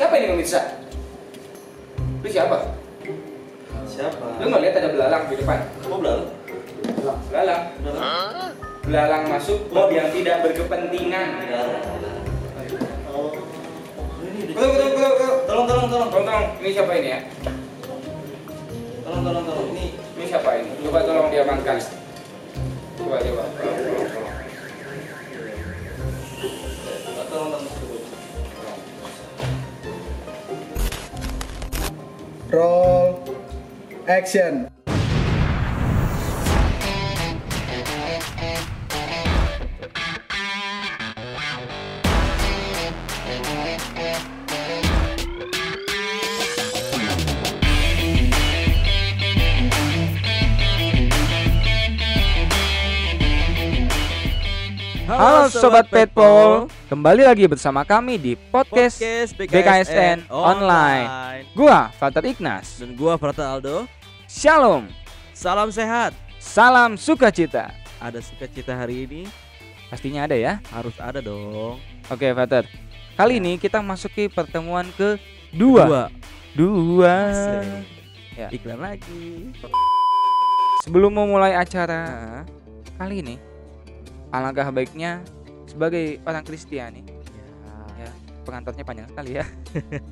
Siapa ini pemirsa? Lu siapa? Siapa? Lu nggak lihat ada belalang di depan? Mau belalang? Belalang. Belalang? Belalang masuk klub yang tidak berkepentingan. Oh. Ini di- Betul, betul, betul, betul. Tolong, tolong, tolong. Tolong, tolong. Ini siapa ini ya? Tolong, tolong, tolong. Ini Ini siapa ini? Coba tolong diamankan. Coba, coba. Roll action. Halo Sobat Petpol, kembali lagi bersama kami di podcast, BKSN Online. Gua Fatar Ignas. Dan gua Prata Aldo. Shalom, Salam sehat. salam sukacita. Ada sukacita hari ini Pastinya ada ya. harus ada dong. Oke Fatar, kali ini kita masuki pertemuan ke dua. Dua. Asik. Ya. Iklan lagi. Sebelum memulai acara Nah, kali ini, alangkah baiknya sebagai orang Kristiani, ya. ya pengantarnya panjang sekali ya.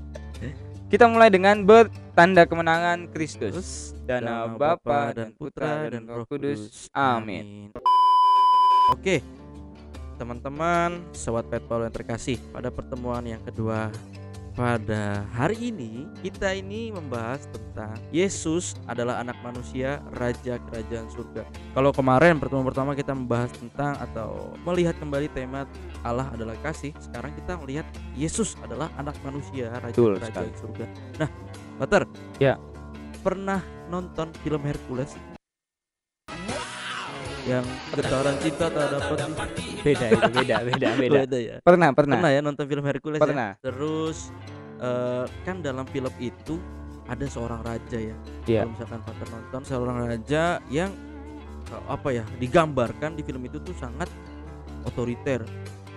kita mulai dengan bertanda kemenangan Kristus. Dan Bapa dan Putra dan Roh Kudus. Amin. Oke. Teman-teman, sobat Petpol yang terkasih, pada pertemuan yang kedua pada hari ini kita ini membahas tentang Yesus adalah anak manusia, raja kerajaan surga. Kalau kemarin pertemuan pertama kita membahas tentang atau melihat kembali tema Allah adalah kasih, sekarang kita melihat Yesus adalah anak manusia, raja Betul kerajaan sekali. surga. Nah, Butter. Ya. Pernah nonton film Hercules? Yang getaran cinta tak dapat Beda itu, beda, beda, beda. Beda ya. Pernah, pernah. Pernah ya nonton film Hercules ya? Pernah. Terus eh, kan dalam film itu ada seorang raja ya. Iya. Kalau misalkan Pater nonton seorang raja yang eh, apa ya digambarkan di film itu tuh sangat otoriter.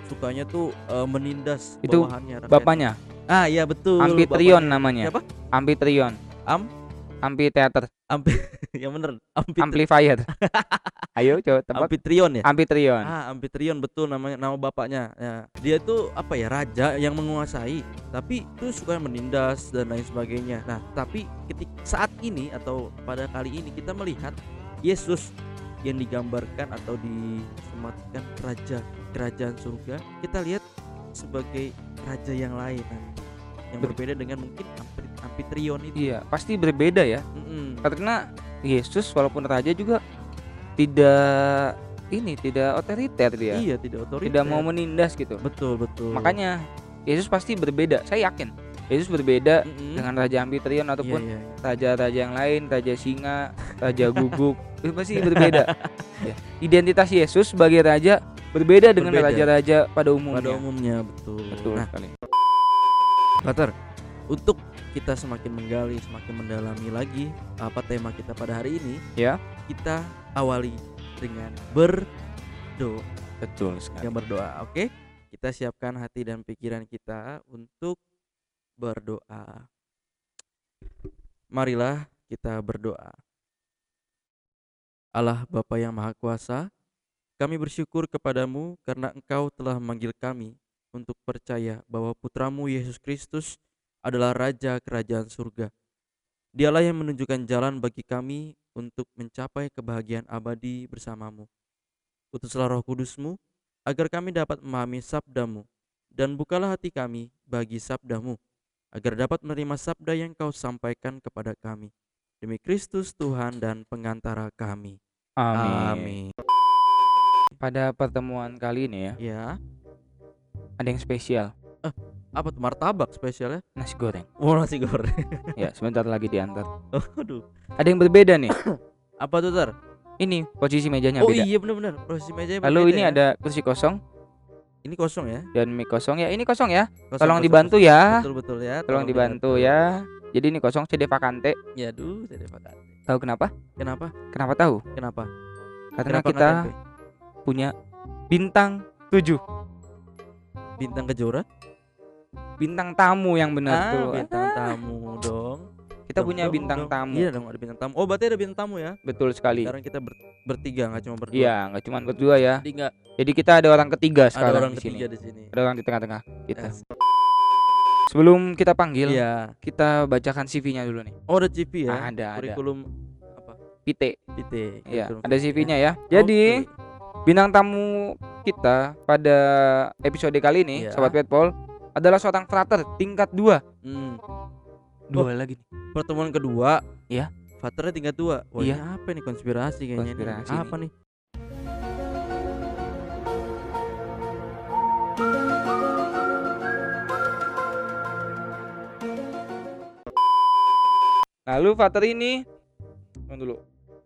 Sukanya tuh eh, menindas Itu bawahannya. rakyat. Bapaknya, Ah iya betul. Amfitrion namanya. Siapa? Amfitrion. Am? Amfiteater, Ampi yang bener. Ampit amplifier. Ayo coba tebak. Amfitrion ya. Amfitrion. Ah, Amfitrion betul namanya nama bapaknya. Ya, dia tuh apa ya raja yang menguasai, tapi itu suka menindas dan lain sebagainya. Nah, tapi ketika saat ini atau pada kali ini kita melihat Yesus yang digambarkan atau disematkan raja kerajaan surga, kita lihat sebagai raja yang lain yang Ber- berbeda dengan mungkin Amfitrion itu. Iya, pasti berbeda ya. Mm-mm. Karena Yesus walaupun raja juga tidak ini tidak otoriter dia. Iya, tidak otoriter. Tidak mau menindas gitu. Betul, betul. Makanya Yesus pasti berbeda. Saya yakin. Yesus berbeda Mm-mm. dengan raja Amfitrion ataupun Iya, iya, iya. raja-raja yang lain, raja singa, raja guguk, itu pasti berbeda. ya. Identitas Yesus sebagai raja berbeda dengan raja-raja pada umumnya. pada umumnya betul. Betul Nah, sekali. Pater, untuk kita semakin menggali, semakin mendalami lagi apa tema kita pada hari ini, Ya. kita awali dengan berdoa. Betul sekali. Yang berdoa, oke? Kita siapkan hati dan pikiran kita untuk berdoa. Marilah kita berdoa. Allah Bapa yang Maha Kuasa, kami bersyukur kepadamu karena Engkau telah memanggil kami untuk percaya bahwa putramu Yesus Kristus adalah Raja Kerajaan Surga. Dialah yang menunjukkan jalan bagi kami untuk mencapai kebahagiaan abadi bersamamu. Utuslah roh kudusmu agar kami dapat memahami sabdamu dan bukalah hati kami bagi sabdamu agar dapat menerima sabda yang kau sampaikan kepada kami. Demi Kristus Tuhan dan pengantara kami. Amin. Pada pertemuan kali ini ya, Ya, ada yang spesial, apa tuh martabak spesial ya? nasi goreng. Oh, nasi goreng. ya, sebentar lagi diantar. Aduh. Ada yang berbeda nih. Apa tuh, Tar? Ini posisi mejanya Oh beda. iya benar-benar. Posisi mejanya Lalu ini ya. ada kursi kosong ini kosong ya. dan mic kosong ya. Ini kosong ya. Kosong, Tolong kosong, dibantu kosong. ya. Betul betul ya. Tolong dibantu ya. Jadi ini kosong CD vakante. Ya, aduh, saya pakai. Tahu kenapa? Kenapa? Kenapa tahu? Kenapa? Karena Kenapa kita punya bintang 7. bintang kejora bintang tamu yang benar Ah, tuh. bintang tamu dong. Kita Dong, punya dong, bintang dong. tamu. Iya dong ada bintang tamu. Oh berarti ada bintang tamu ya? Betul sekali. Sekarang kita ber- bertiga nggak cuma berdua. Iya, nggak cuma berdua ya. Nggak Jadi kita ada orang ketiga ada sekarang orang di sini. ketiga di sini. Ada orang di tengah-tengah kita. Yes. Sebelum kita panggil, Iya. kita bacakan CV-nya dulu nih. Oh ada GP ya? Ada, ada. Kurikulum apa? Pite. PT. Iya, kurikulum ada PT. CV-nya ya. Jadi, Oke. bintang tamu kita pada episode kali ini, Iya. Sobat Petpol, adalah seorang frater tingkat 2. Hmm. Dua lagi nih. Pertemuan kedua. Iya. Faternya tingkat dua. Wah, Iya. apa nih konspirasi kayaknya Konspirasi nih. Apa nih? Lalu frater ini Tunggu dulu.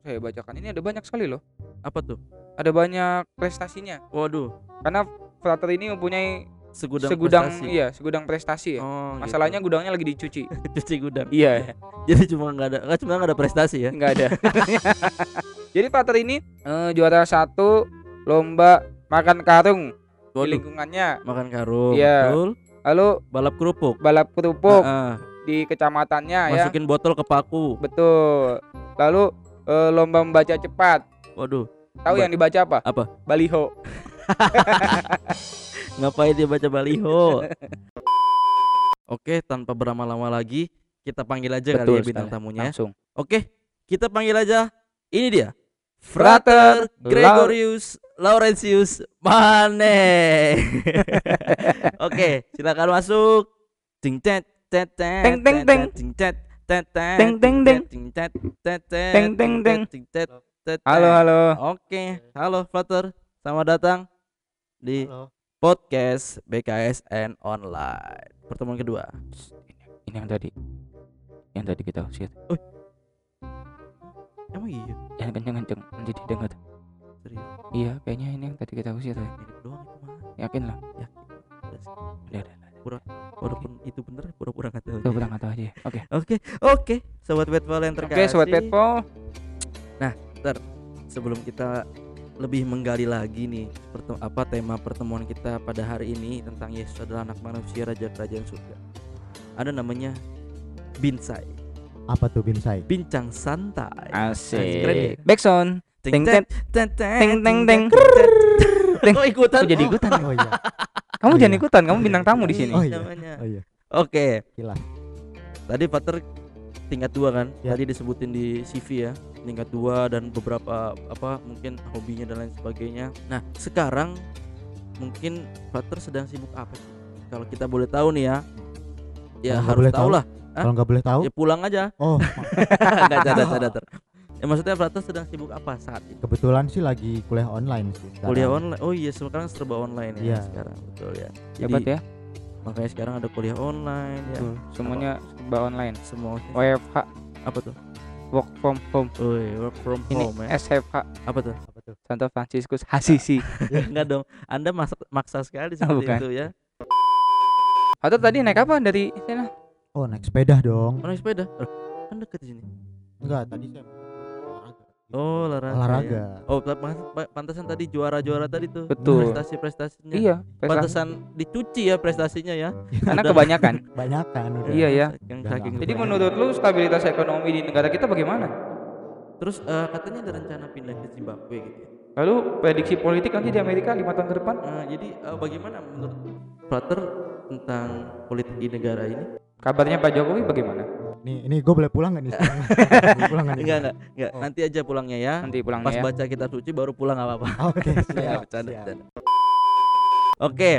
Saya bacakan. Ini ada banyak sekali loh. Apa tuh? Ada banyak prestasinya. Waduh, Karena frater ini mempunyai segudang, segudang prestasi. iya, segudang prestasi ya. Oh, Masalahnya gudangnya lagi dicuci. gitu. cuci gudang. iya, Jadi cuma nggak ada, nggak cuma nggak ada prestasi ya? nggak ada. Jadi frater ini eh, juara satu lomba makan karung di Waduh, lingkungannya. makan karung. Iya. Betul. Lalu Balap kerupuk. balap kerupuk Ah, ah. di kecamatannya ya. Masukin botol ke paku. Betul. Lalu eh, lomba membaca cepat. Waduh, Tahu yang dibaca apa? apa? Baliho. Ngapain dia baca baliho? Oke, tanpa berlama-lama lagi, kita panggil aja kali ya bintang sekali. tamunya. Langsung. Oke, kita panggil aja. Ini dia. Frater Frater Gregorius Laurentius Mane. Oke, silakan masuk. Ting tet tet tet Teng, teng, teng. ting tet tet tet Teng, teng, teng. ting tet tet tet Teng, teng, teng. ting tet tet Halo, halo. Oke, halo Flutter. Selamat datang di Halo. Podcast BKSN Online. Pertemuan kedua. Ini yang tadi. Yang tadi kita usir. Emang iya? Yang kenceng-kenceng nanti didengar. Serius? Iya, kayaknya ini yang tadi kita usir. Mirip doang itu mah. Yakin lah. Yakin. Udah, Udah, udah. Walaupun itu bener, pura-pura nggak tahu. Kita pulang atau aja ya. Oke. Oke, oke, sobat Petpol yang Oke, terkasih. sobat Petpol. Sebelum kita lebih menggali lagi nih pertem- apa tema pertemuan kita pada hari ini tentang Yesus adalah anak manusia raja kerajaan surga. Ada namanya Binsai, Apa tuh Binsai? bincang santai. Asik. Keren ya? Backsound. Tet, tet, tet, Teng, teng, teng. Kok ikutan? Kok jadi ikutan? Oh iya. Kamu Oh, jangan iya. ikutan, kamu bintang tamu di Ini sini. Oh, iya. Oh iya. Oke. Gila. Tadi Pater tingkat dua kan? Ya. Tadi disebutin di CV ya, tingkat dua dan beberapa apa mungkin hobinya dan lain sebagainya. Nah, sekarang mungkin Pater sedang sibuk apa sih? Kalau kita boleh tahu nih ya. Ya nggak harus boleh tahu lah. Kalau nggak boleh tahu, Ya pulang aja. oh Enggak ada ada. Ya maksudnya Pater sedang sibuk apa saat ini? kebetulan sih lagi kuliah online sih. sekarang. Kuliah online. Oh iya, sekarang serba online ya Iya. sekarang. Betul ya. Hebat ya. makanya sekarang ada kuliah online ya. Betul. Semuanya serba online. Semua WFH, apa tuh? Work from home. Woi, work from Ini home ya. SFH, Apa tuh? Apa tuh? Santo Franciscus Hasisi. Enggak dong. Anda maksa, maksa sekali Oh, seperti bukan. itu ya. Atau tadi naik apa dari sana? Oh naik sepeda dong. Oh, naik sepeda. Kan dekat di sini. Enggak, tadi saya. Oh, olahraga. Olahraga. ya. Oh, pa- pa- pa- pantesan tadi juara-juara tadi tuh. Betul. Prestasi-prestasinya. Iya, prestasi. Pantesan dicuci ya prestasinya ya. Karena Udah. kebanyakan. Banyakan udah. Iya, ya. Yang saking. Jadi kebanyakan. menurut lu stabilitas ekonomi di negara kita bagaimana? terus eh, katanya ada rencana pindah ke Zimbabwe gitu. ya. Lalu prediksi politik nanti di Amerika lima tahun ke depan? Eh, jadi eh, bagaimana menurut Prater tentang politik di negara ini? Kabarnya Pak Jokowi bagaimana? Nih, ini gue boleh pulang nggak nih? pulang nggak nih? Enggak enggak enggak. Oh. Nanti aja pulangnya ya. Nanti pulangnya Pas ya. baca kitab suci baru pulang nggak apa-apa. Oh, Oke, siap. Oke.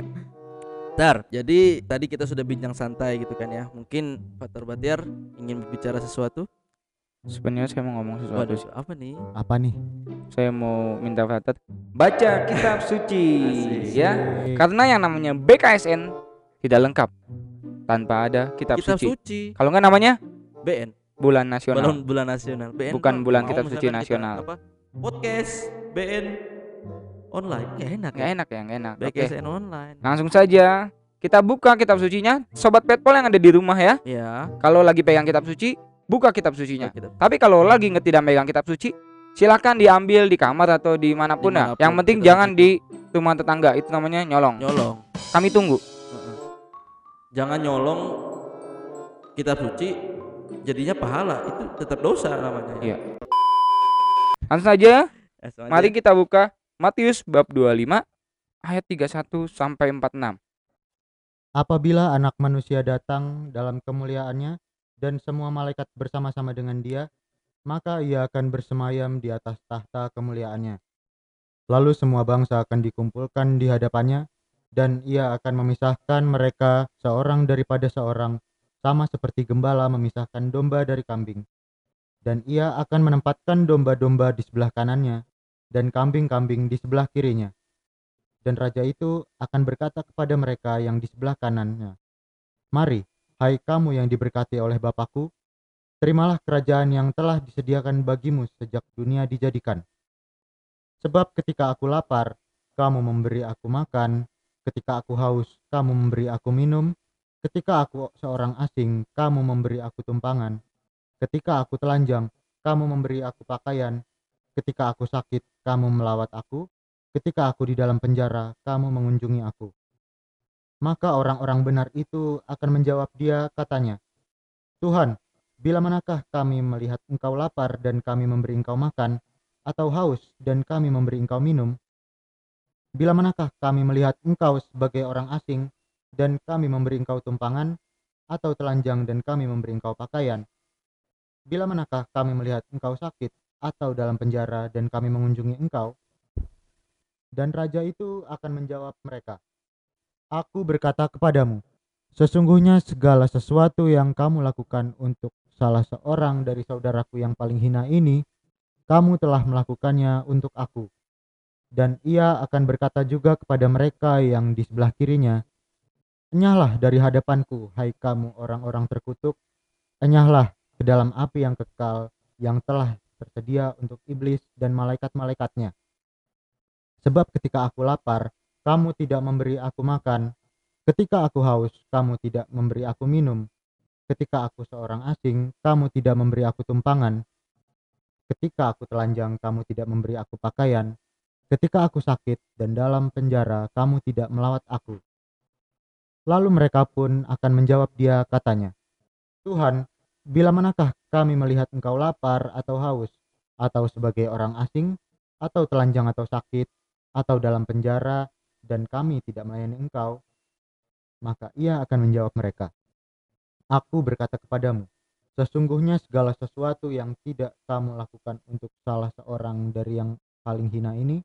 Tar, jadi tadi kita sudah bincang santai gitu kan ya. Mungkin Pater Batiar ingin berbicara sesuatu. Sebenarnya saya mau ngomong sesuatu Waduh, sih. apa nih? Apa nih? Saya mau minta Fatat baca kitab suci Asik. ya. Karena yang namanya BKSN tidak lengkap tanpa ada kitab, Kitab suci. suci. Kalau nggak namanya BN. bulan nasional. Bulan bulan nasional. BN. Bukan bulan mau kitab suci misalkan kita nasional. Apa? Podcast BN online. Nggak enak. Nggak ya? enak ya, nggak enak. BKSN online. Langsung saja kita buka kitab sucinya, sobat petpol yang ada di rumah ya. Ya. Kalau lagi pegang kitab suci, buka kitab sucinya. Kitab. Tapi kalau lagi nggak tidak megang kitab suci, silakan diambil di kamar atau di mana pun ya. Di mana pun Yang penting kita jangan di rumah tetangga. Itu namanya nyolong. Nyolong. Kami tunggu. Jangan nyolong kitab suci jadinya pahala itu tetap dosa namanya. Iya. Langsung saja, Langsung aja. mari kita buka Matius bab 25 ayat 31 sampai 46. Apabila anak manusia datang dalam kemuliaannya dan semua malaikat bersama-sama dengan dia, maka ia akan bersemayam di atas tahta kemuliaannya. Lalu semua bangsa akan dikumpulkan di hadapannya, dan ia akan memisahkan mereka seorang daripada seorang, sama seperti gembala memisahkan domba dari kambing. Dan ia akan menempatkan domba-domba di sebelah kanannya, dan kambing-kambing di sebelah kirinya. Dan raja itu akan berkata kepada mereka yang di sebelah kanannya, Mari, hai kamu yang diberkati oleh Bapakku, terimalah kerajaan yang telah disediakan bagimu sejak dunia dijadikan. Sebab ketika aku lapar, kamu memberi aku makan, ketika aku haus, kamu memberi aku minum, ketika aku seorang asing, kamu memberi aku tumpangan, ketika aku telanjang, kamu memberi aku pakaian, ketika aku sakit, kamu melawat aku, ketika aku di dalam penjara, kamu mengunjungi aku. Maka orang-orang benar itu akan menjawab dia katanya, Tuhan, bila manakah kami melihat engkau lapar dan kami memberi engkau makan, atau haus dan kami memberi engkau minum? Bila manakah kami melihat engkau sebagai orang asing dan kami memberi engkau tumpangan, atau telanjang dan kami memberi engkau pakaian? Bila manakah kami melihat engkau sakit atau dalam penjara dan kami mengunjungi engkau? Dan raja itu akan menjawab mereka, Aku berkata kepadamu, sesungguhnya segala sesuatu yang kamu lakukan untuk salah seorang dari saudaraku yang paling hina ini, kamu telah melakukannya untuk aku. Dan ia akan berkata juga kepada mereka yang di sebelah kirinya, Enyahlah dari hadapanku, hai kamu orang-orang terkutuk, enyahlah ke dalam api yang kekal yang telah tersedia untuk iblis dan malaikat-malaikatnya. Sebab ketika aku lapar, kamu tidak memberi aku makan. Ketika aku haus, kamu tidak memberi aku minum. Ketika aku seorang asing, kamu tidak memberi aku tumpangan. Ketika aku telanjang, kamu tidak memberi aku pakaian. Ketika aku sakit dan dalam penjara, kamu tidak melawat aku. Lalu mereka pun akan menjawab dia katanya, Tuhan, bila manakah kami melihat engkau lapar atau haus, atau sebagai orang asing, atau telanjang atau sakit, atau dalam penjara, dan kami tidak melayani engkau? Maka ia akan menjawab mereka, Aku berkata kepadamu, sesungguhnya segala sesuatu yang tidak kamu lakukan untuk salah seorang dari yang paling hina ini,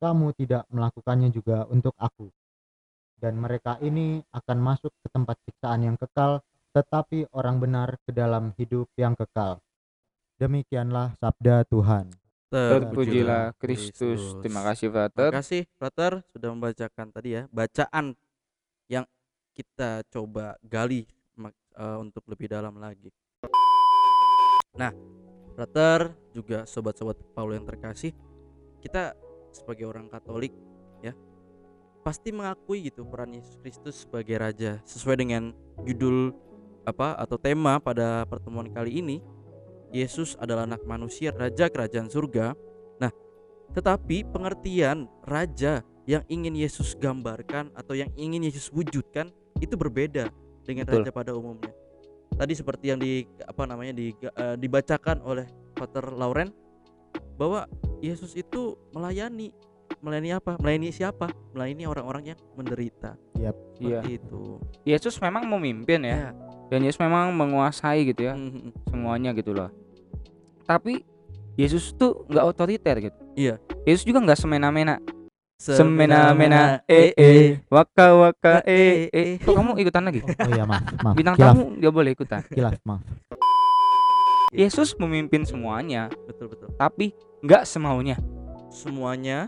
kamu tidak melakukannya juga untuk aku. Dan mereka ini akan masuk ke tempat siksaan yang kekal, tetapi orang benar ke dalam hidup yang kekal. Demikianlah sabda Tuhan. Terpujilah Kristus. Terima kasih, Terima Frater. kasih, Brother, sudah membacakan tadi ya bacaan yang kita coba gali eh, untuk lebih dalam lagi. Nah, Brother juga sobat-sobat Paul yang terkasih, kita sebagai orang Katolik ya pasti mengakui gitu peran Yesus Kristus sebagai raja sesuai dengan judul apa atau tema pada pertemuan kali ini. Yesus adalah anak manusia, raja kerajaan surga. Nah, tetapi pengertian raja yang ingin Yesus gambarkan atau yang ingin Yesus wujudkan itu berbeda dengan Betul. raja pada umumnya. Tadi seperti yang di apa namanya di, eh, dibacakan oleh Pater Lauren bahwa Yesus itu melayani melayani apa? Melayani siapa? Melayani orang-orang yang menderita. Iya. Seperti itu. Yesus memang memimpin ya. Ya. Dan Yesus memang menguasai gitu ya Mhm. semuanya gitu loh. Tapi Yesus tuh nggak otoriter gitu. Iya. Yesus juga nggak semena-mena. Semena-mena eh eh waka waka eh eh. Kok kamu ikutan lagi? Oh iya maaf, maaf. Bintang kilaf, tamu dia boleh ikutan. kilaf, maaf. Yesus memimpin semuanya, betul betul. tapi nggak semaunya, Semuanya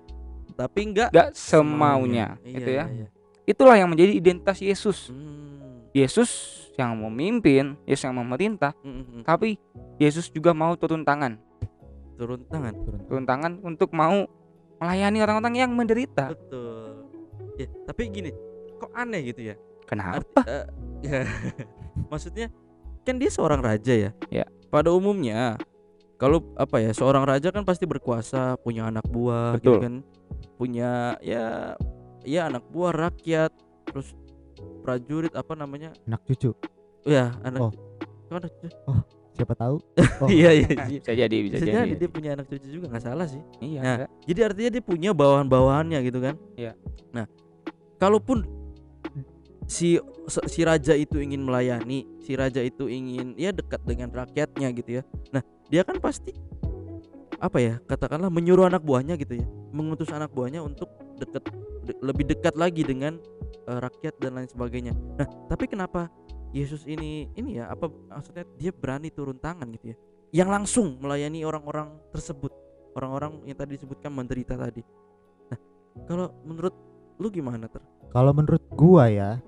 tapi enggak nggak semaunya, Iya, gitu ya. iya, iya. Itulah yang menjadi identitas Yesus. Hmm. Yesus yang memimpin, Yesus yang memerintah, Mm-mm. tapi Yesus juga mau turun tangan, turun tangan. turun tangan untuk mau melayani orang-orang yang menderita. Betul. Ya, tapi gini, kok aneh gitu ya? Kenapa? Arti- eh, ya, maksudnya kan dia seorang raja ya. Ya. Pada umumnya kalau apa ya seorang raja kan pasti berkuasa, punya anak buah, gitu Betul. kan, punya ya ya anak buah rakyat, terus prajurit apa namanya anak cucu ya anak Oh. Anak cucu siapa tahu Oh. iya iya iya. bisa jadi bisa, bisa jadi, jadi dia punya anak cucu juga nggak salah sih iya Nah, enggak. jadi artinya dia punya bawahan-bawahannya gitu kan Iya. nah kalaupun si si raja itu ingin melayani si raja itu ingin ya dekat dengan rakyatnya gitu ya nah dia kan pasti apa ya katakanlah menyuruh anak buahnya gitu ya mengutus anak buahnya untuk dekat de- lebih dekat lagi dengan eh, rakyat dan lain sebagainya. Nah tapi kenapa Yesus ini ini ya apa maksudnya dia berani turun tangan gitu ya yang langsung melayani orang-orang tersebut orang-orang yang tadi disebutkan menderita tadi. Nah kalau menurut lu gimana ter? Kalau menurut gua ya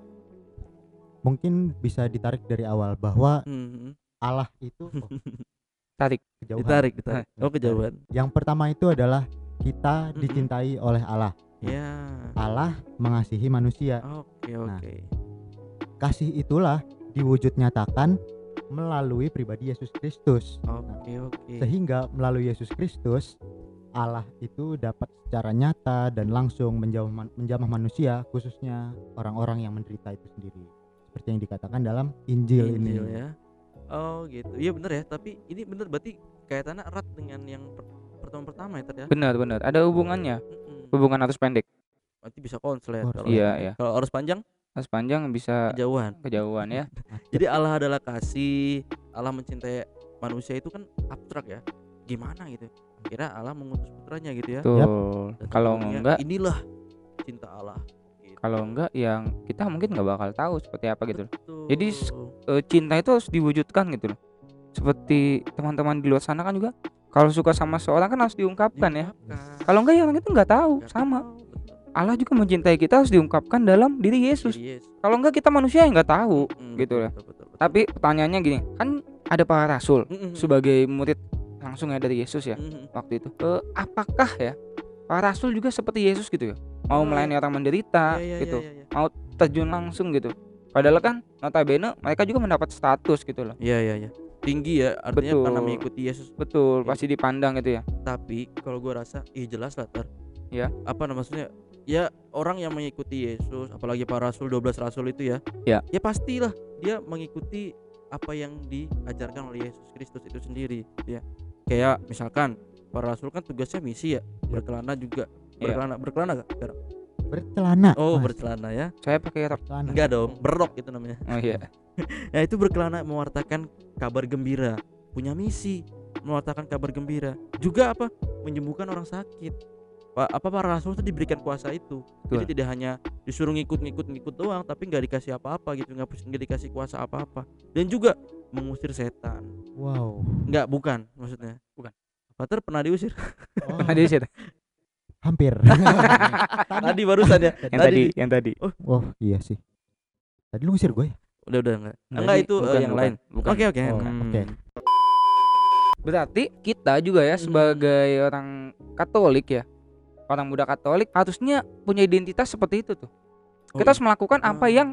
mungkin bisa ditarik dari awal bahwa Hmm, Allah itu oh, tarik kejauhan. Ditarik ditarik. Oh kejauhan. Yang pertama itu adalah kita Mm-mm. dicintai oleh Allah. Ya Allah mengasihi manusia. Oke Nah. oke. kasih itulah diwujud nyatakan melalui pribadi Yesus Kristus. Oke oke. sehingga melalui Yesus Kristus Allah itu dapat secara nyata dan langsung menjamah, menjamah manusia khususnya orang-orang yang menderita itu sendiri. Seperti yang dikatakan dalam Injil, Injil ini. ya oh gitu iya bener ya tapi ini bener berarti kaitannya erat dengan yang per- pertemuan pertama ya ter ya benar benar ada hubungannya Mm-mm. hubungan arus pendek berarti bisa konslet Konslet. kalau iya iya kalau arus panjang arus panjang bisa kejauhan kejauhan ya Jadi Allah adalah kasih, Allah mencintai manusia itu kan abstrak ya. Gimana gitu? Kira Allah mengutus putranya gitu ya. tuh kalau enggak inilah cinta Allah. Kalau enggak yang kita mungkin nggak bakal tahu seperti apa gitu Betul. Jadi Eh, cinta itu harus diwujudkan gitu loh. Seperti teman-teman di luar sana kan juga kalau suka sama seorang kan harus diungkapkan ya. Kalau enggak ya orang itu nggak tahu sama. tahu. Allah juga mencintai kita harus diungkapkan dalam diri Yesus. Kalau enggak kita manusia yang nggak tahu gitu ya. betul, betul, betul. tapi pertanyaannya gini kan ada para rasul sebagai murid langsung ya dari Yesus ya waktu itu. Eh, apakah ya para rasul juga seperti Yesus gitu ya mau Oh, melayani orang menderita Iya, iya, gitu iya, iya. terjun langsung gitu padahal kan notabene mereka juga mendapat status gitu loh Iya, iya, iya. Tinggi ya artinya Betul. karena mengikuti Yesus. betul Iya. pasti dipandang gitu ya Tapi kalau gua rasa, ih jelas lah ter. Ya. Apa nama- maksudnya? Ya orang yang mengikuti Yesus, apalagi para rasul 12 rasul itu ya. Ya. Ya pastilah dia mengikuti apa yang diajarkan oleh Yesus Kristus itu sendiri ya. Kayak misalkan para rasul kan tugasnya misi ya, berkelana juga. Ya. Berkelana, berkelana gak? sekarang? bercelana Oh, Mas. bercelana ya. saya pakai rok Bercelana. Enggak dong, berrok itu namanya. oh iya Nah itu berkelana mewartakan kabar gembira, punya misi mewartakan kabar gembira. Juga apa? Menyembuhkan orang sakit. Pak, apa para rasul itu diberikan kuasa itu. Jadi Betul. tidak hanya disuruh ngikut-ngikut-ngikut doang, tapi nggak dikasih apa-apa gitu, nggak nggak dikasih kuasa apa-apa. Dan juga mengusir setan. wow Nggak, bukan maksudnya. Bukan. Pater pernah diusir. Oh, Pernah diusir hampir Tadi barusan ya. yang tadi yang tadi oh iya sih tadi lu ngusir gue ya? Udah udah enggak. Enggak, Enggak itu bukan, yang bukan, lain. bukan. Oke oke. Oh, Hmm. oke. berarti kita juga ya Hmm. sebagai orang Katolik ya orang muda Katolik harusnya punya identitas seperti itu tuh Oh, kita iya. harus melakukan apa Ah. yang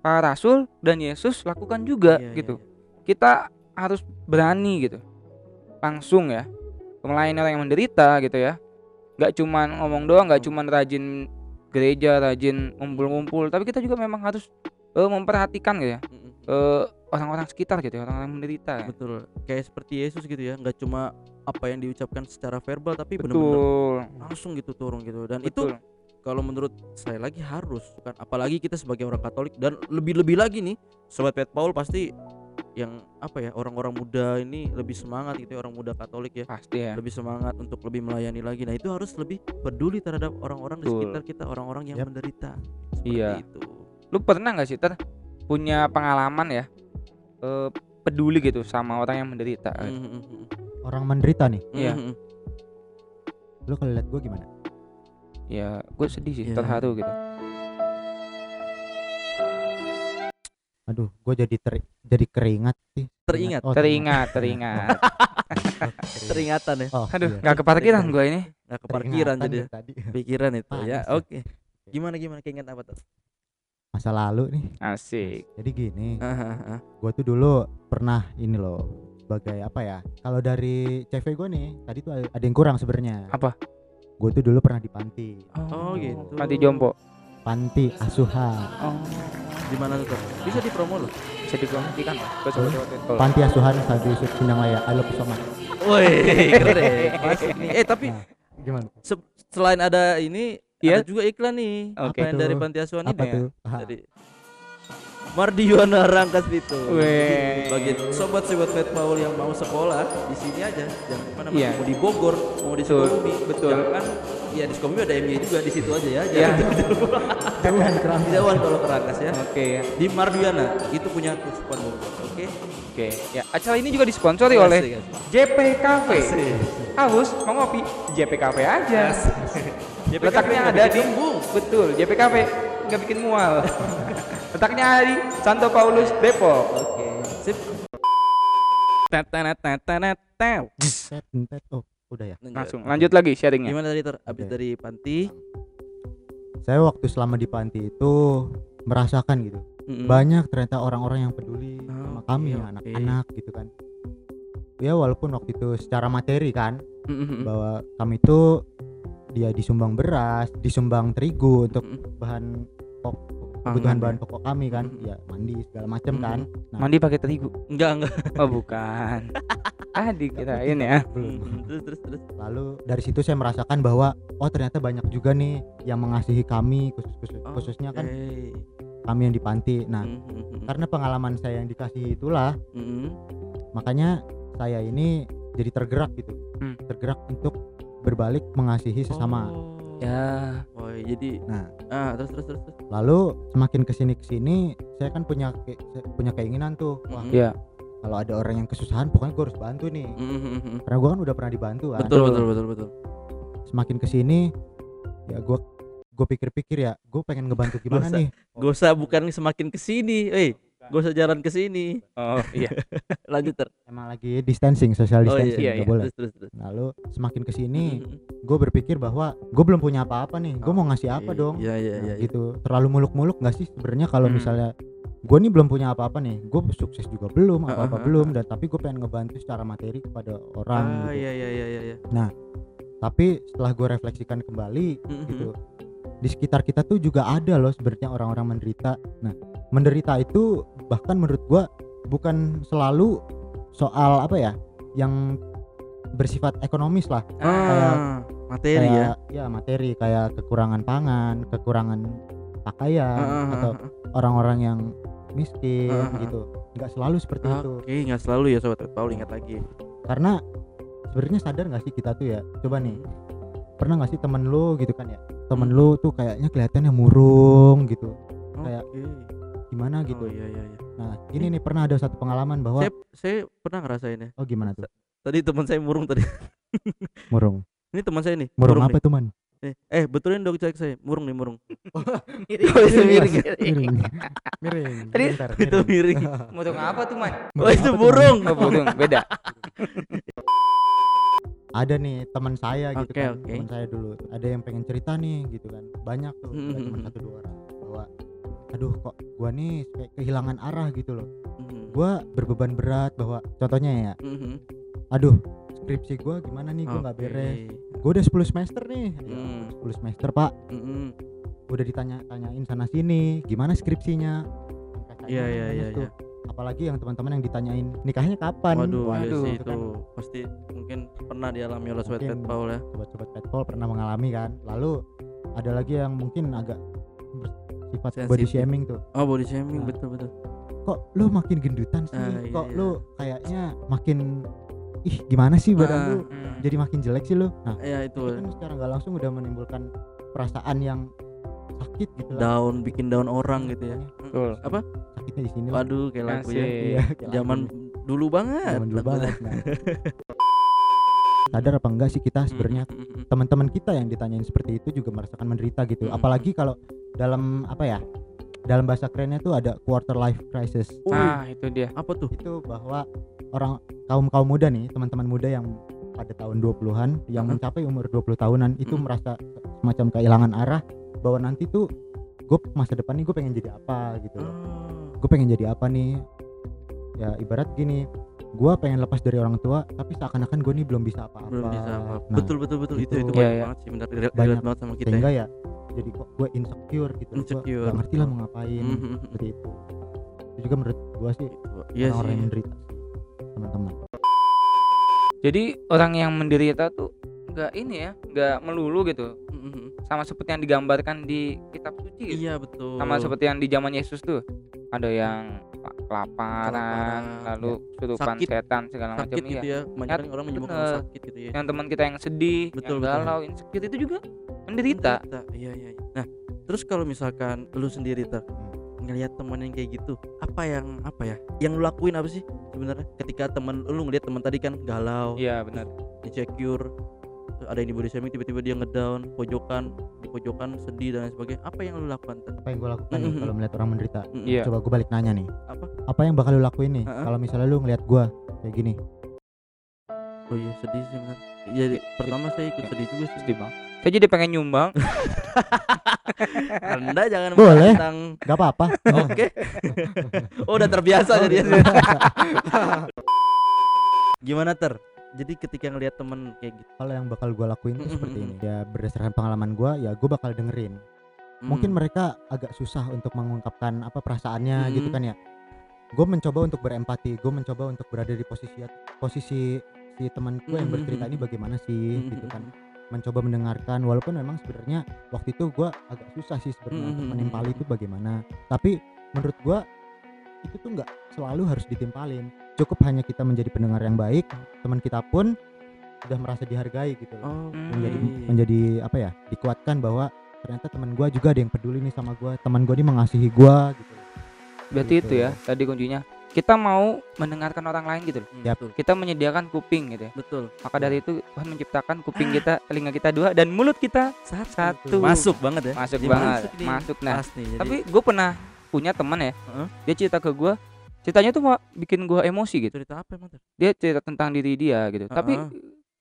para rasul dan Yesus lakukan juga Iya, iya, gitu iya. kita harus berani gitu langsung ya melayani orang yang menderita gitu ya nggak cuman ngomong doang nggak cuman rajin gereja rajin ngumpul-ngumpul tapi kita juga memang harus eh, memperhatikan gitu ya eh, orang-orang sekitar gitu ya orang-orang menderita ya. Betul. Kayak seperti Yesus gitu ya, nggak cuma apa yang diucapkan secara verbal tapi benar-benar langsung gitu turun gitu. Dan betul itu kalau menurut saya lagi harus kan apalagi kita sebagai orang Katolik dan lebih-lebih lagi nih sobat Pet Paul pasti yang apa ya orang-orang muda ini lebih semangat gitu ya orang muda Katolik ya pasti ya lebih semangat untuk lebih melayani lagi. Nah, itu harus lebih peduli terhadap orang-orang di sekitar kita, orang-orang yang Yap. menderita. Seperti Iya. itu. lu pernah nggak sih ter punya pengalaman ya eh, peduli gitu sama orang yang menderita Mm, mm, mm, orang menderita nih Iya. mm, mm. lu kalau lihat gue gimana ya gue sedih sih Iya. terharu gitu aduh gue jadi ter jadi keringat sih Teringat. Oh, teringat teringat Teringatan ya, oh, aduh iya. nggak keparkiran gue ini nggak keparkiran jadi ya. ya tadi pikiran itu ya. Panas ya. Oke. Gimana gimana keinget apa tuh? masa lalu nih asik jadi gini ah, ah. gue tuh dulu pernah ini loh sebagai apa ya kalau dari CV gue nih tadi tuh ada yang kurang sebenarnya Apa? gue tuh dulu pernah di panti Oh, gitu. panti jompo panti asuhan oh Di mana tuh? Bisa dipromo loh. Bisa dipromosikan ke sobat-sobat Petpol. Panti asuhan Sadi Yusuf Sindangaya I love you so much Woi, keren. Masuk nih. Eh tapi Nah, gimana se- selain ada ini Iya. ada juga iklan nih. Oke. Apa yang dari panti asuhan apa ini ya? tuh Ah, Dari Mardiwana Rangkas itu. Bagi sobat-sobat Pet Paul yang mau sekolah di sini aja, jangan mana Iya. mau di Bogor, mau di Sukabumi, betul. Jangan ya di Sukabumi ada MY juga di situ aja ya. Iya. Jangan jauhan kerang jauhan kalau ke Rangkas ya. Oke ya. Di Mardiwana itu punya Bogor. Oke. Oke. Ya, acara ini juga disponsori oleh asik. JP Cafe. Haus mau ngopi? JP Cafe aja. JP Letaknya Cafe ada di gembung. Betul, JP Cafe nggak bikin mual. Letaknya ada di Santo Paulus Depok. Oke. Sip. Tetenet tetenet tew. Udah ya Langsung lanjut lagi sharingnya. Gimana tadi ter? Abis Oke. dari panti. saya waktu selama di panti itu merasakan gitu Mm-mm. banyak ternyata orang-orang yang peduli Oh, sama kami oke. anak-anak gitu kan ya walaupun waktu itu secara materi kan Mm-mm. bahwa kami itu dia disumbang beras disumbang terigu untuk Mm-mm. bahan pok Pangan kebutuhan ya. bahan pokok kami kan Mm-mm. ya mandi segala macam kan Nah. Mandi pakai terigu. Enggak enggak. Oh, bukan. ah, dikirain ya. belum Mm, Terus terus terus. lalu dari situ saya merasakan bahwa oh ternyata banyak juga nih yang mengasihi kami khusus, khusus- Oh, khususnya kan kami yang di panti nah Mm-mm. karena pengalaman saya yang dikasih itulah Mm-mm. makanya saya ini jadi tergerak gitu Hmm. tergerak untuk berbalik mengasihi sesama Oh. Ya. Oh, jadi nah ah terus terus terus. terus. lalu semakin ke sini ke sini saya kan punya ke- punya keinginan tuh wah Mm-mm. Ya. Kalau ada orang yang kesusahan pokoknya gue harus bantu nih Mm-mm. karena gue kan udah pernah dibantu kan Betul betul betul betul. semakin ke sini ya gue gue pikir-pikir ya gue pengen ngebantu gimana usah. nih usah bukan semakin ke sini, eh, gak usah jalan ke sini. Oh, iya. Lanjut ter. emang lagi distancing social Oh distancing iya, nggak iya. boleh Terus terus terus. lalu semakin ke sini Mm-mm. gue berpikir bahwa gue belum punya apa-apa nih gue mau ngasih apa Oke. dong Iya iya Nah, iya. gitu terlalu muluk-muluk nggak sih sebenarnya kalau Hmm. misalnya gue nih belum punya apa-apa nih gue sukses juga belum Ah, apa-apa ah, ah, belum dan tapi gue pengen ngebantu secara materi kepada orang Ah gitu. iya iya iya iya. iya. tapi setelah gue refleksikan kembali Mm-mm. gitu di sekitar kita tuh juga ada loh sebenarnya orang-orang menderita nah menderita itu bahkan menurut gue bukan selalu soal apa ya yang bersifat ekonomis lah Ah, materi ya. kayak ya materi kayak kekurangan pangan kekurangan pakaian Ah, ah, atau ah, ah. orang-orang yang miskin Ah, ah, ah. gitu nggak selalu seperti itu Oke, nggak selalu ya sobat Paul ingat lagi. karena sebenarnya sadar nggak sih kita tuh ya coba nih pernah nggak sih temen lu gitu kan ya temen Hmm. lu tuh kayaknya kelihatannya murung gitu Kayak Oke. Gimana gitu Oh iya iya iya. nah ini nih pernah ada satu pengalaman bahwa Saya saya pernah ngerasain ya. oh gimana tuh Tadi teman saya murung tadi. murung Ini teman saya nih. murung nih. apa tuh man Eh, eh betulin dong cek saya. Murung nih murung. Miring. Oh, itu miring ya? miring miring Tadi- Bentar, Itu miring. Motong apa tuh, Man? Oh itu burung. Oh, burung. Beda. ada nih teman saya gitu Oke, kan oke. teman saya dulu ada yang pengen cerita nih gitu kan banyak tuh hmm, cuma satu dua orang bahwa aduh kok gua nih kayak kehilangan arah gitu loh Mhm. gua berbeban berat bahwa contohnya ya Mhm. aduh skripsi gua gimana nih gua nggak Oke. beres gua udah 10 semester nih Ya, Hmm. 10 semester pak Mhm. udah ditanya tanyain sana sini gimana skripsinya Iya iya iya iya. apalagi yang teman-teman yang ditanyain nikahnya kapan Waduh, iya Waduh, sih itu itu kan pasti mungkin pernah dialami oleh sobat Mungkin. Pet Paul ya. sobat-sobat petpol pernah mengalami kan lalu ada lagi yang mungkin agak bersifat Sensitif. body shaming tuh Oh body shaming Nah. betul betul. kok lu makin gendutan sih iya, kok iya. lu kayaknya makin ih gimana sih badan Ah, lu jadi makin jelek sih lu nah Ya itu itu kan secara nggak langsung udah menimbulkan perasaan yang sakit gitu lah daun bikin daun orang gitu ya. Betul. Apa? sakitnya di sini. Waduh kayak lagu ya. Iya kayak Zaman lagunya. dulu banget. zaman dulu banget nah. sadar apa enggak sih kita sebenarnya? Mhm, mhm, teman-teman kita yang ditanyain seperti itu juga merasakan menderita gitu. Apalagi kalau dalam apa ya dalam bahasa kerennya tuh ada quarter life crisis. Mhm. Wih, Ah, itu dia. apa tuh? itu bahwa orang kaum kaum muda nih teman-teman muda yang pada tahun 20-an yang mencapai umur 20 tahunan itu merasa semacam kehilangan arah bahwa nanti tuh gue masa depan nih gue pengen jadi apa gitu loh. Ah, gue pengen jadi apa nih ya ibarat gini gue pengen lepas dari orang tua tapi seakan-akan gue nih belum bisa apa-apa belum bisa apa. Nah, betul betul betul itu itu. itu Iya, banyak iya. banget sih benar relate Banyak. banget sama kita. sehingga ya. ya jadi kok gue insecure gitu Gua Insecure, nggak ngerti lah mau ngapain Mhm. seperti itu itu juga menurut gue sih Iya orang-orang sih. yang menderita teman-teman Jadi orang yang menderita tuh nggak ini ya, nggak melulu gitu. Mhm. Sama seperti yang digambarkan di kitab suci. gitu. Iya betul. Sama seperti yang di zaman Yesus tuh. Ada yang kelaparan, Kelaparan, lalu kesurupan Sakit. setan segala macam sakit iya. gitu ya. Kebanyakan orang menyebutkan bener. sakit gitu ya. Yang teman kita yang sedih, Betul, yang betul. galau, insecure itu juga menderita. Menderita, Iya iya. iya. Nah, terus kalau misalkan lu sendiri ter ngelihat teman yang kayak gitu, apa yang apa ya? Yang lu lakuin apa sih sebenarnya? Ketika teman lu ngelihat teman tadi kan galau, Iya benar. insecure, ada yang di body shaming tiba-tiba dia ngedown, pojokan, di pojokan sedih dan lain sebagainya. Apa yang lu lakukan apa yang gue lakukan nih Mhm. kalau melihat orang menderita Mm-mm. Iya. coba gue balik nanya nih Apa? apa yang bakal lu lakuin nih Heeh. kalau misalnya lu ngelihat gue kayak gini Oh iya sedih sih benar. Jadi pertama saya ikut sedih juga sih. Sedih bang. Saya jadi pengen nyumbang. Anda jangan Boleh. menantang. gak apa-apa Oke. oh, udah terbiasa Oh, jadi. gitu. Gimana ter? Jadi ketika ngelihat temen kayak gitu, kalau yang bakal gue lakuin tuh seperti ini. Ya berdasarkan pengalaman gue ya gue bakal dengerin. Mungkin hmm, mereka agak susah untuk mengungkapkan apa perasaannya gitu Mhm. kan ya. Gue mencoba untuk berempati gue mencoba untuk berada di posisi posisi si teman gue yang bercerita ini bagaimana sih gitu kan. Mencoba mendengarkan walaupun memang sebenarnya waktu itu gue agak susah sih sebenarnya untuk menimpali itu bagaimana. Tapi menurut gue itu tuh nggak selalu harus ditimpalin cukup hanya kita menjadi pendengar yang baik teman kita pun sudah merasa dihargai gitu loh Oh, menjadi oke. menjadi apa ya dikuatkan bahwa ternyata teman gua juga ada yang peduli nih sama gua teman gua ini mengasihi gua gitu Berarti Gitu. itu ya tadi kuncinya. Kita mau mendengarkan orang lain gitu loh. Hmm, betul. Kita menyediakan kuping gitu ya. Betul. Maka dari itu Tuhan menciptakan kuping kita, telinga kita dua dan mulut kita satu. Masuk banget ya. Masuk Jadi banget. nih. Masuk nah. Pas nih. Jadi, Tapi gue pernah punya teman ya. Heeh. Dia cerita ke gue. Ceritanya tuh Pak, bikin gue emosi gitu. cerita apa emang? Dia cerita tentang diri dia gitu. Tapi Heeh.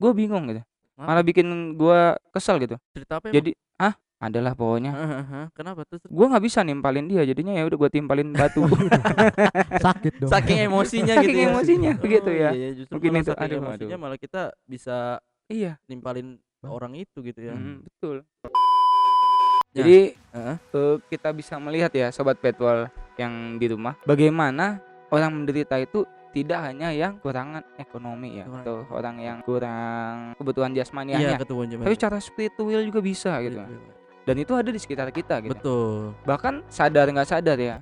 gue bingung gitu. Apa? Malah bikin gue kesel gitu. Cerita apa emang? Jadi ah adalah pokoknya Heeh, Kenapa tuh? gue nggak bisa nimpalin dia jadinya ya udah gue timpalin batu sakit dong Saking emosinya Saking gitu ya. emosinya, begitu ya. Iya, iya, justru Mungkin itu, saking aduh, emosinya aduh. malah kita bisa iya nimpalin orang itu gitu ya. mm, betul Ya. Jadi Heeh. eh, kita bisa melihat ya sobat petual yang di rumah bagaimana orang menderita itu tidak hanya yang kurangan ekonomi ya Kurang atau orang yang kurang kebutuhan jasmani Iya, hanya ketua Jaman. tapi secara spiritual juga bisa gitu dan itu ada di sekitar kita gitu Betul. bahkan sadar nggak sadar ya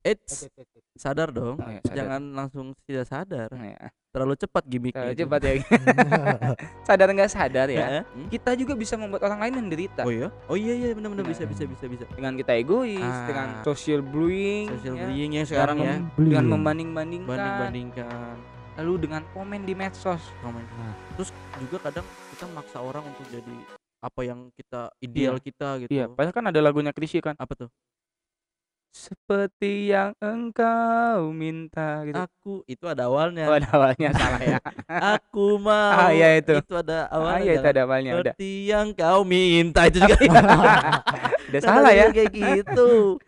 Eits, sadar dong. Oh, ya, sadar. Jangan langsung tidak sadar. Ya, Terlalu cepat gimmicknya. terlalu itu. cepat ya sadar nggak sadar ya. Hmm? kita juga bisa membuat orang lain menderita Oh iya? Oh iya iya benar-benar Nah. bisa bisa bisa bisa. dengan kita egois Ah. dengan social bullying Social ya, bullying yang sekarang ya. dengan Bullying. membanding-bandingkan Banding-bandingkan. lalu dengan komen di medsos komen. Nah. Terus juga kadang kita maksa orang untuk jadi apa yang kita ideal Iya. kita gitu. iya padahal kan ada lagunya Krisye kan Apa tuh? Seperti yang engkau minta gitu Aku itu ada awalnya. oh, ada awalnya salah ya Aku mau. Ah, iya itu. Itu ada ah, awalnya. iya itu jangan ada awalnya udah Seperti yang kau minta itu juga. udah salah ya Kayak gitu.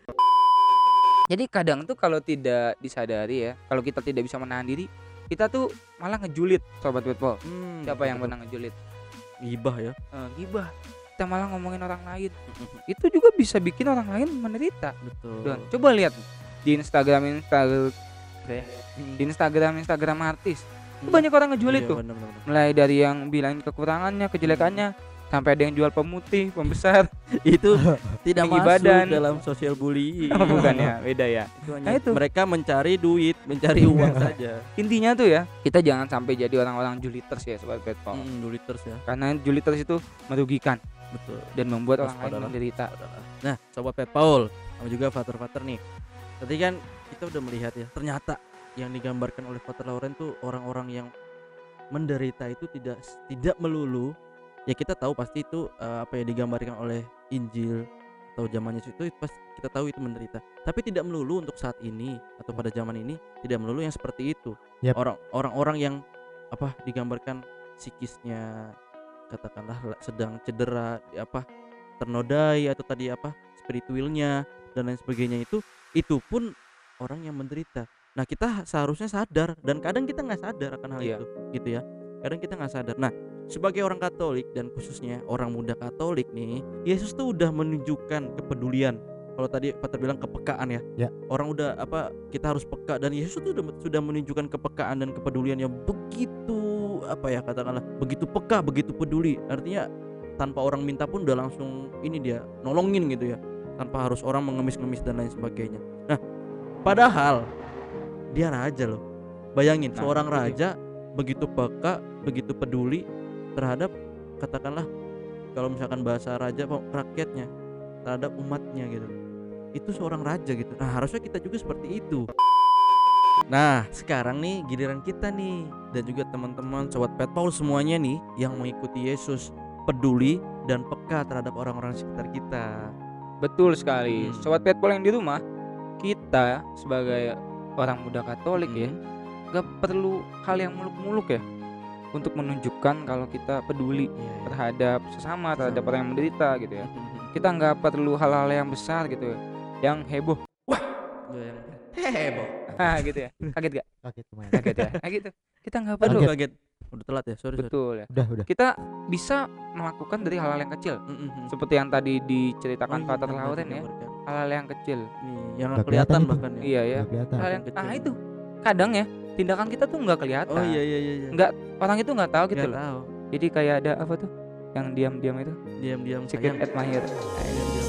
jadi kadang tuh kalau tidak disadari ya kalau kita tidak bisa menahan diri kita tuh malah ngejulit sobat Wetball Hmm, siapa yang pernah ngejulit Gibah ya. Eh, gibah kita malah ngomongin orang lain itu juga bisa bikin orang lain menderita Betul. Dan coba lihat di Instagram Instagram di Instagram Instagram artis Itu Hmm. banyak orang ngejual Iya, itu bener, bener, bener. mulai dari yang bilangin kekurangannya kejelekannya sampai ada yang jual pemutih pembesar itu tidak masuk badan. dalam sosial bullying. oh, bukan ya beda ya Itu hanya Nah, itu. mereka mencari duit, mencari uang saja. intinya tuh ya kita jangan sampai jadi orang-orang juliters ya sobat petpol Hmm, duliters ya. karena juliters itu merugikan Betul. dan membuat orang lain menderita Nah, sobat Pet Paul, sama juga Fater-Fater nih. Tadi kan kita udah melihat ya, ternyata yang digambarkan oleh Fater Lauren tuh orang-orang yang menderita itu tidak tidak melulu ya kita tahu pasti itu eh, apa ya digambarkan oleh Injil atau zaman Yesus itu pas kita tahu itu menderita. Tapi tidak melulu untuk saat ini atau pada zaman ini tidak melulu yang seperti itu. Orang orang-orang yang apa digambarkan psikisnya katakanlah la- sedang cedera apa ternodai atau tadi apa spiritualnya dan lain sebagainya itu itu pun orang yang menderita. Nah kita seharusnya sadar dan kadang kita nggak sadar akan hal Iya. itu gitu ya. Kadang kita nggak sadar. Nah sebagai orang Katolik dan khususnya orang muda Katolik nih, Yesus tuh udah menunjukkan kepedulian. Kalau tadi Pater bilang kepekaan ya. Ya. Orang udah apa kita harus peka dan Yesus tuh udah, sudah menunjukkan kepekaan dan kepedulian yang begitu apa ya katakanlah begitu peka, begitu peduli. Artinya tanpa orang minta pun udah langsung ini dia nolongin gitu ya. Tanpa harus orang mengemis-ngemis dan lain sebagainya. Nah, padahal dia raja loh. Bayangin Nah, seorang dia. raja begitu peka, begitu peduli terhadap katakanlah kalau misalkan bahasa raja rakyatnya terhadap umatnya gitu. Itu seorang raja gitu. Nah, harusnya kita juga seperti itu. Nah, sekarang nih giliran kita nih dan juga teman-teman sobat Pet Paul semuanya nih yang mengikuti Yesus peduli dan peka terhadap orang-orang sekitar kita. Betul sekali. Hmm. Sobat Petpol yang di rumah, kita sebagai orang muda Katolik ya, Hmm. nggak perlu hal yang muluk-muluk ya untuk menunjukkan kalau kita peduli iya. terhadap sesama, terhadap Sesama. orang yang menderita gitu ya. Kita nggak perlu hal-hal yang besar gitu ya, yang heboh. Gua yang heboh. Ah gitu ya. Kaget gak? Kaget lumayan. Kaget ya. Nah, gitu. Kita nggak perlu. Aduh kaget. Udah telat ya, sorry. sorry. Betul ya. Udah, udah. Kita bisa melakukan dari hal-hal yang kecil. Mm-mm. Seperti yang tadi diceritakan Oh, Pater iya, Lauren tadi ya. Hal-hal yang kecil. Nih, yang nggak kelihatan kelihatan itu. bahkan ya. Iya ya. Hal yang Kecil. nah itu kadang ya tindakan kita tuh nggak kelihatan. Oh iya iya iya. iya. Nggak orang itu nggak tahu gitu loh. tahu. Jadi kayak ada apa tuh yang diam-diam itu Diam-diam secret admirer. Diam-diam.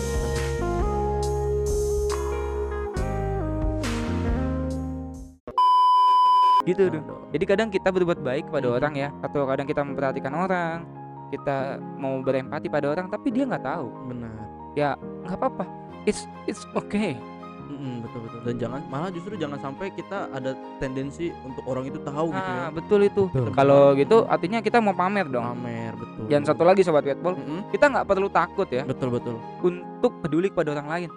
Gitu tuh. Jadi kadang kita berbuat baik kepada Hmm. orang ya, atau kadang kita memperhatikan orang, kita mau berempati pada orang, tapi dia nggak tahu. Benar. Nggak apa-apa. It's it's okay. Mm-mm, betul betul. Dan jangan malah justru jangan sampai kita ada tendensi untuk orang itu tahu gitu ya. Nah, betul itu. Betul. Kalau gitu artinya kita mau pamer dong. Pamer betul. Dan satu lagi sobat Wetball, Mm-mm. kita nggak perlu takut ya Betul betul. untuk peduli kepada orang lain.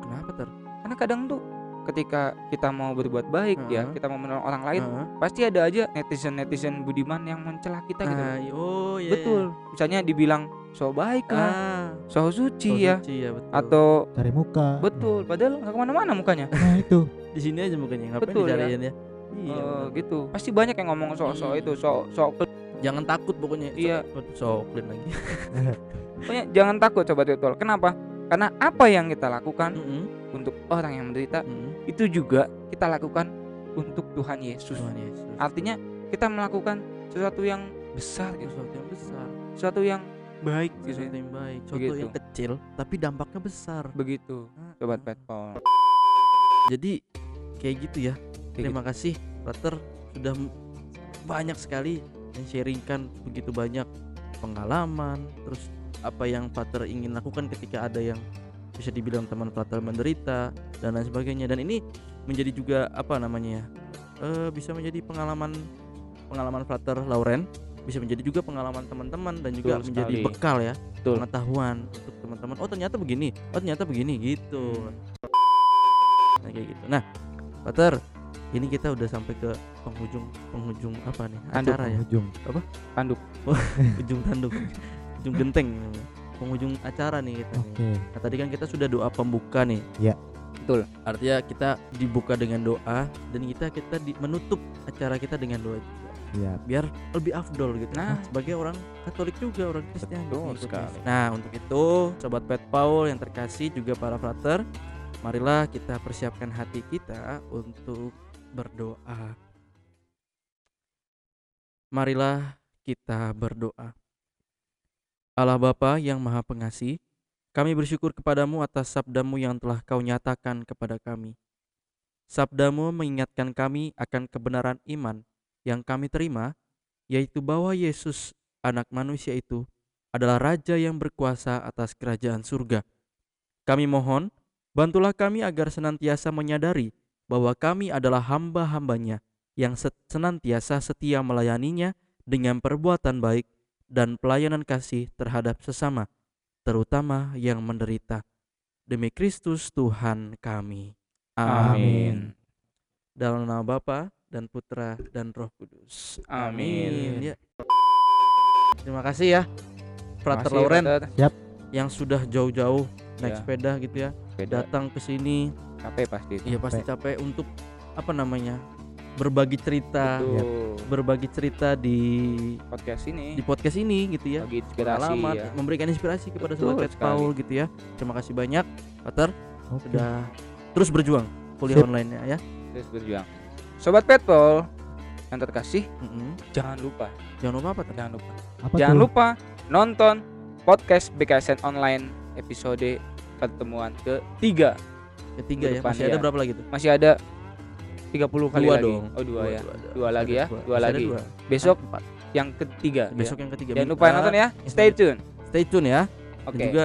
Kenapa ter? Karena kadang tuh ketika kita mau berbuat baik ya, Heeh. kita mau menolong orang lain, Heeh. pasti ada aja netizen-netizen budiman yang mencela kita gitu. Nah, oh iya. Betul. Misalnya dibilang so baik iya. lah, Ah, so suci so ya, suci ya betul. atau Cari muka. betul. Padahal nggak ke mana-mana mukanya. Nah, itu. di sini aja mukanya ngapain Betul, ya. dicariin ya? Iya. Eh, benar. gitu. Pasti banyak yang ngomong sok-sok Hmm. itu, sok sok. Jangan takut pokoknya. Iya. So, clean lagi. Pokoknya jangan takut sobat virtual. Kenapa? Karena apa yang kita lakukan Mm-mm, untuk orang yang menderita mm-mm. itu juga kita lakukan untuk Tuhan Yesus. Tuhan Yesus. Artinya kita melakukan sesuatu yang besar gitu, sesuatu yang besar, sesuatu yang baik gitu. sesuatu ya. yang baik, sesuatu Begitu. yang kecil tapi dampaknya besar. Begitu, sobat Ah. petpol. Jadi kayak gitu ya. Kayak Terima kasih, Pater sudah banyak sekali men-sharingkan begitu banyak pengalaman, terus apa yang Pater ingin lakukan ketika ada yang bisa dibilang teman Pater menderita dan lain sebagainya. Dan ini menjadi juga apa namanya ya? eh, bisa menjadi pengalaman pengalaman Pater Lauren, bisa menjadi juga pengalaman teman-teman dan juga Betul menjadi sekali. bekal ya, Betul. pengetahuan untuk teman-teman. Oh ternyata begini, oh ternyata begini gitu. Nah kayak gitu. Nah, Pater, ini kita udah sampai ke penghujung penghujung apa nih Tanduk, acara ya? Ujung. Ujung tanduk, ujung genteng, penghujung acara nih kita. nih. Oke. Nah tadi kan kita sudah doa pembuka nih. Iya. Betul. Artinya kita dibuka dengan doa dan kita kita di, menutup acara kita dengan doa juga. Iya. Biar lebih afdol gitu. Nah. sebagai orang Katolik juga orang Kristen. Betul sekali. Nah untuk itu sobat Pet Paul yang terkasih juga para frater, marilah kita persiapkan hati kita untuk berdoa. Marilah kita berdoa. Allah Bapa yang Maha Pengasih, kami bersyukur kepadamu atas sabdamu yang telah kau nyatakan kepada kami. Sabdamu mengingatkan kami akan kebenaran iman yang kami terima, yaitu bahwa Yesus, anak manusia itu, adalah Raja yang berkuasa atas kerajaan surga. Kami mohon, bantulah kami agar senantiasa menyadari bahwa kami adalah hamba-hambanya yang senantiasa setia melayaninya dengan perbuatan baik dan pelayanan kasih terhadap sesama, terutama yang menderita. Demi Kristus Tuhan kami. Amin. Dalam nama Bapa dan Putra dan Roh Kudus. Amin. Ya. Terima kasih ya, Frater Makasih, Lauren yang sudah jauh-jauh naik Ya. sepeda gitu ya, Beda. datang ke sini. Capek pasti. Iya pasti capek untuk apa namanya berbagi cerita, Betul. berbagi cerita di podcast ini di podcast ini gitu ya. bagi inspirasi Pengalaman, ya memberikan inspirasi kepada Betul sobat. Paul gitu ya. Terima kasih banyak, Pater Oke. sudah terus berjuang kuliah Sip. online-nya ya. terus berjuang sobat petpol yang terkasih Mm-mm. jangan lupa Jangan lupa apa? Ter? jangan lupa Apa jangan tuh? lupa nonton podcast BKSN online episode pertemuan ketiga Ketiga ya. Masih ada ya. berapa lagi tuh? masih ada 30 kali Dua lagi dong. oh dua, ya ada. Dua Masih lagi ya, dua ada lagi. dua. besok Empat. yang ketiga Besok ya. yang ketiga. jangan lupa nonton ya stay tune Stay tune ya. oke Dan juga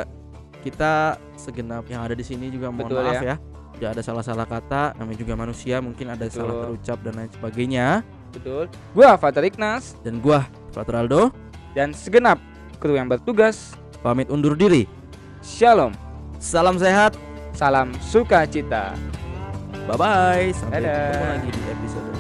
kita segenap yang ada di sini juga mohon Betul maaf ya. ya. Tidak ada salah-salah kata, namanya juga manusia, mungkin ada Betul. salah terucap dan lain sebagainya. betul gua Fatar Ignas Dan gua, Frater Aldo, dan segenap kru yang bertugas pamit undur diri. shalom Salam sehat. salam sukacita Bye bye. Sampai Dadah. ketemu lagi di episode